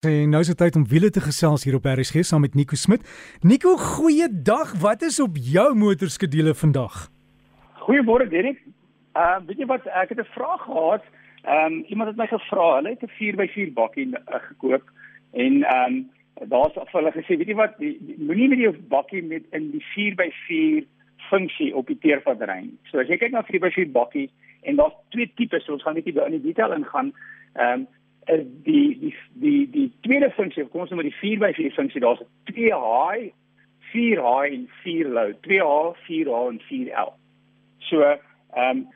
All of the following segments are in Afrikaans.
En nou is dit tyd om wiele te gesels hier op RSG saam met Nico Smit. Nico, goeiedag. Wat is op jou motorskedule vandag? Goeiemôre, Derek. Ehm uh, weet jy wat, ek het 'n vraag gehad. Ehm um, iemand het my gevra, hulle het 'n 4x4 bakkie uh, gekoop en ehm um, daar's af hulle gesê, weet jy wat, moenie met die bakkie met in die 4x4 funksie op die teerpad ry nie. So as jy kyk na 4x4 bakkie en daar's twee tipes, so ons gaan net nie in die detail ingaan. Ehm um, is die die die die tweede funksie, kom ons noem die 4x4 funksie, daar's 2 high, 4 high en 4 low, 2H, 4H en 4L. So, ehm um,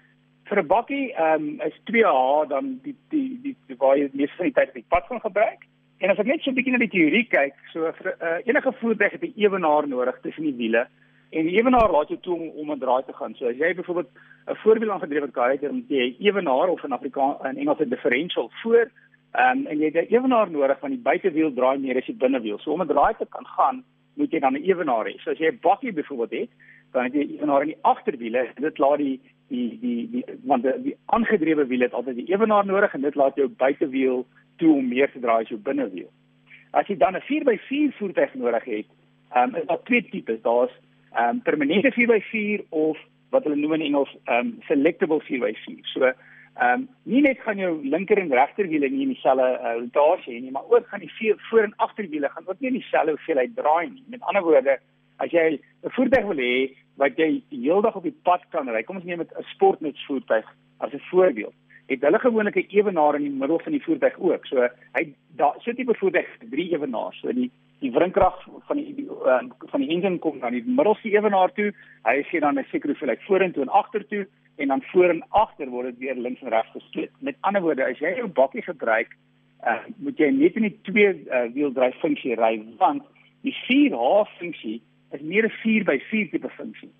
vir 'n bakkie ehm um, is 2H dan die die die, die waar jy meeste van die tyd op die pad gaan gebruik. En as ek net so 'n bietjie na die teorie kyk, so vir uh, enige voertuig het 'n ewenaar nodig tussen die wiele. En die ewenaar laat jou toe om om 'n draai te gaan. So as jy byvoorbeeld 'n voorwiel aangedrewe kar het, dan jy ewenaar of in Afrikaans in Engels 'n differential voor Ehm um, en jy het 'n ewenaar nodig van die buitewiel draai meer as die binnewiel. So om 'n draai te kan gaan, moet jy dan 'n ewenaar hê. So as jy 'n bakkie byvoorbeeld het, dan het jy 'n ewenaar in die agterwiele en dit laat die die die die want die, die aangedrewe wiel het altyd die ewenaar nodig en dit laat jou buitewiel toe om meer te draai as jou binnewiel. As jy dan 'n 4x4 voertuig nodig het, ehm um, is daar twee tipes. Daar's ehm um, permanente 4x4 of wat hulle noem in Engels ehm um, selectable 4x4. So Ehm um, nie net gaan jou linker en regter wiele nie in dieselfde uh, rotasie hê nie, maar ook gaan die vier voor en agter wiele gaan ook nie in dieselfde hoeveelheid draai nie. Met ander woorde, as jy 'n voertuig wil hê wat jy heeldag op die pad kan ry, kom ons neem met 'n sportnuts voertuig as 'n voorbeeld. Het hulle gewoonlik 'n ewenaar in die middel van die voertuig ook. So hy daar so 'n tipe voertuig drie ewenaars. So die die wrinkrag van die, uh, van die engine kom dan die middelste ewenaar toe. Hy sê dan 'n sekere hoeveelheid vorentoe en agtertoe en dan voor en agter word dit weer links en regs gesplit. Met ander woorde, as jy jou bakkie gebruik, uh, moet jy net in die twee uh, wieldryf funksie ry want die 4H funksie is meer 'n 4x4 tipe funksie.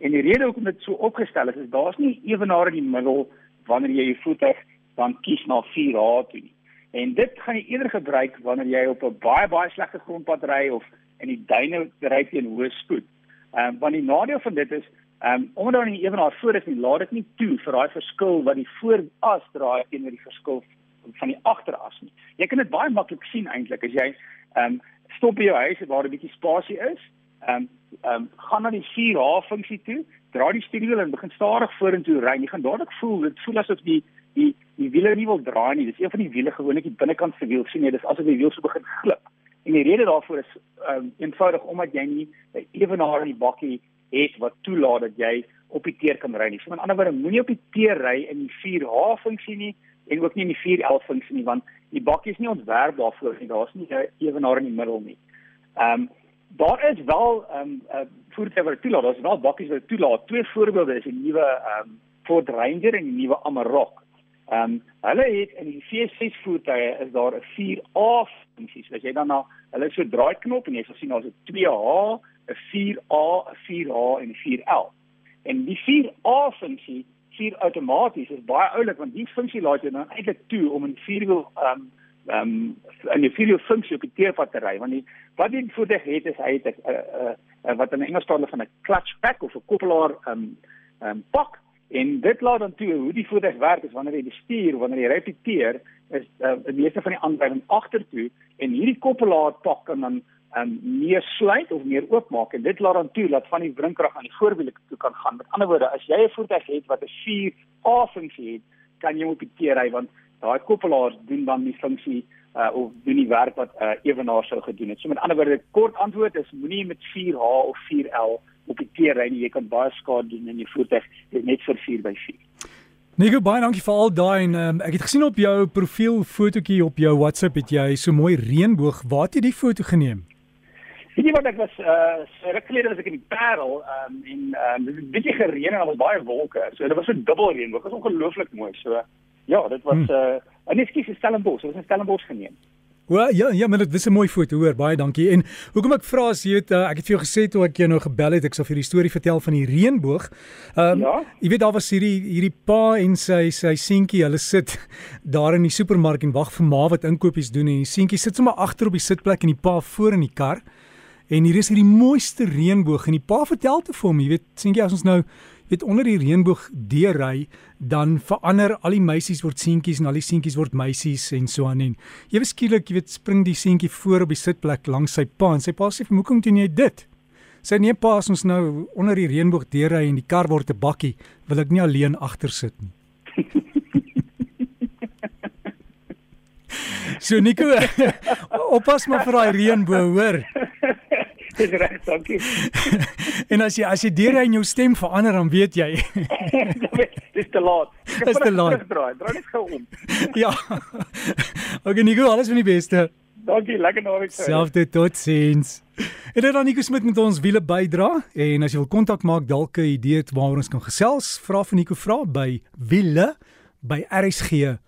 En die rede hoekom dit so opgestel is, is daar's nie ewenaar in die middel wanneer jy jou voete dan kies na 4H toe nie. En dit gaan jy eerder gebruik wanneer jy op 'n baie baie slegte grondpad ry of in die duine ry teen hoë spoed. Ehm uh, want die nadeel van dit is Ehm um, omdat dan ewenaar voor is, laat dit nie toe vir daai verskil wat die vooras draai teenoor die verskil van die agteras nie. Jy kan dit baie maklik sien eintlik as jy ehm um, stop by jou huis waar 'n bietjie spasie is. Ehm um, ehm um, gaan na die 4H funksie toe, draai die stuurwiel en begin stadig vorentoe ry. Jy gaan dadelik voel dit voel asof die die die wiele nie wil draai nie. Dis een van die wiele gewoonlik die binnekant se wiel sien jy, dis asof die wiel so begin glip. En die rede daarvoor is um, eenvoudig omdat jy nie ewenaar in die bakkie het wat toelaat dat jy op die teer kan ry nie. So met ander woorde, moenie op die teer ry in die 4H funksie nie en ook nie in die 4L funksie nie want die bakkie is nie ontwerp daarvoor nie. Daar's nie ewenaar in die middel nie. Ehm um, daar is wel ehm um, uh, voertuie wat toelaat. Daar's wel bakkies wat toelaat. Twee voorbeelde is die nuwe ehm um, Ford Ranger en die nuwe Amarok. Ehm um, hulle het in die V6 voertuie is daar 'n 4A funksie. So as jy dan na hulle so draai knop en jy sal sien daar's 'n 2H 'n 4A, 'n 4H en 'n 4L. En die 4A funksie, vier outomaties is baie oulik want die funksie laat jou dan eintlik toe om 'n vierwiel ehm um, ehm um, 'n vierwiel funksie op die teerpad te ry want die wat die voertuig het is hy het 'n uh, uh, uh, wat in Engels staan van 'n clutch pack of 'n koppelaar ehm um, ehm um, pak en dit laat dan toe hoe die voertuig werk is wanneer jy bestuur wanneer jy repeteer is uh, die meeste van die aandrywing agtertoe en hierdie koppelaar pak kan dan um, meer sluit of meer oopmaak en dit laat dan toe dat van die wrinkrag aan die voorwiele toe kan gaan. Met ander woorde, as jy 'n voertuig het wat 'n 4A funksie het, kan jy op die teer ry want daai koppelaars doen dan die funksie uh, of doen die werk wat uh, ewenaar sou gedoen het. So met ander woorde, kort antwoord is moenie met 4H of 4L op die teer ry nie. Jy kan baie skade doen in jou voertuig net vir 4x4. Nico baie dankie vir al daai en um, ek het gesien op jou profiel fotootjie op jou WhatsApp het jy so mooi reënboog. Waar het jy die foto geneem? Weet jy wat ek was uh ruk gelede was ek in die Parel um, en um, dit het 'n bietjie gereën en daar was baie wolke. So dit was so dubbel reën. Dit was ongelooflik mooi. So ja, dit was hmm. uh en ek skiet Stellenbosch. Dit was in Stellenbosch geneem. Wel ja, ja, maar dit was 'n mooi foto hoor. Baie dankie. En hoekom ek vra as jy het uh, ek het vir jou gesê toe ek jou nou gebel het, ek sal vir die storie vertel van die reënboog. Ehm um, ja? jy weet daar was hierdie hierdie pa en sy sy seentjie, hulle sit daar in die supermark en wag vir ma wat inkopies doen en die seentjie sit sommer agter op die sitplek en die pa voor in die kar. En hier is hierdie mooiste reënboog en die pa vertel te vir hom, jy weet, sien jy as ons nou weet onder die reënboog deurry, dan verander al die meisies word seentjies en al die seentjies word meisies en so aan en ewe skielik, jy weet, spring die seentjie voor op die sitplek langs sy pa en sy pa sê vir hoekom doen jy dit? Sy nee pa, as ons nou onder die reënboog deurry en die kar word 'n bakkie, wil ek nie alleen agter sit nie. So Nico, oppas maar vir daai reënboog, hoor. Dis reg, dankie. en as jy as jy deur in jou stem verander dan weet jy. Dis te laat. Dis te laat. Draai, draai net gou om. ja. Okay Nico, alles van die beste. Dankie, lekker naweek. Selfde totsiens. En dit dan Nico Smit met ons wiele bydra en as jy wil kontak maak dalk 'n idee het waaroor ons kan gesels, vra vir Nico vra by wiele by rsg.co.za.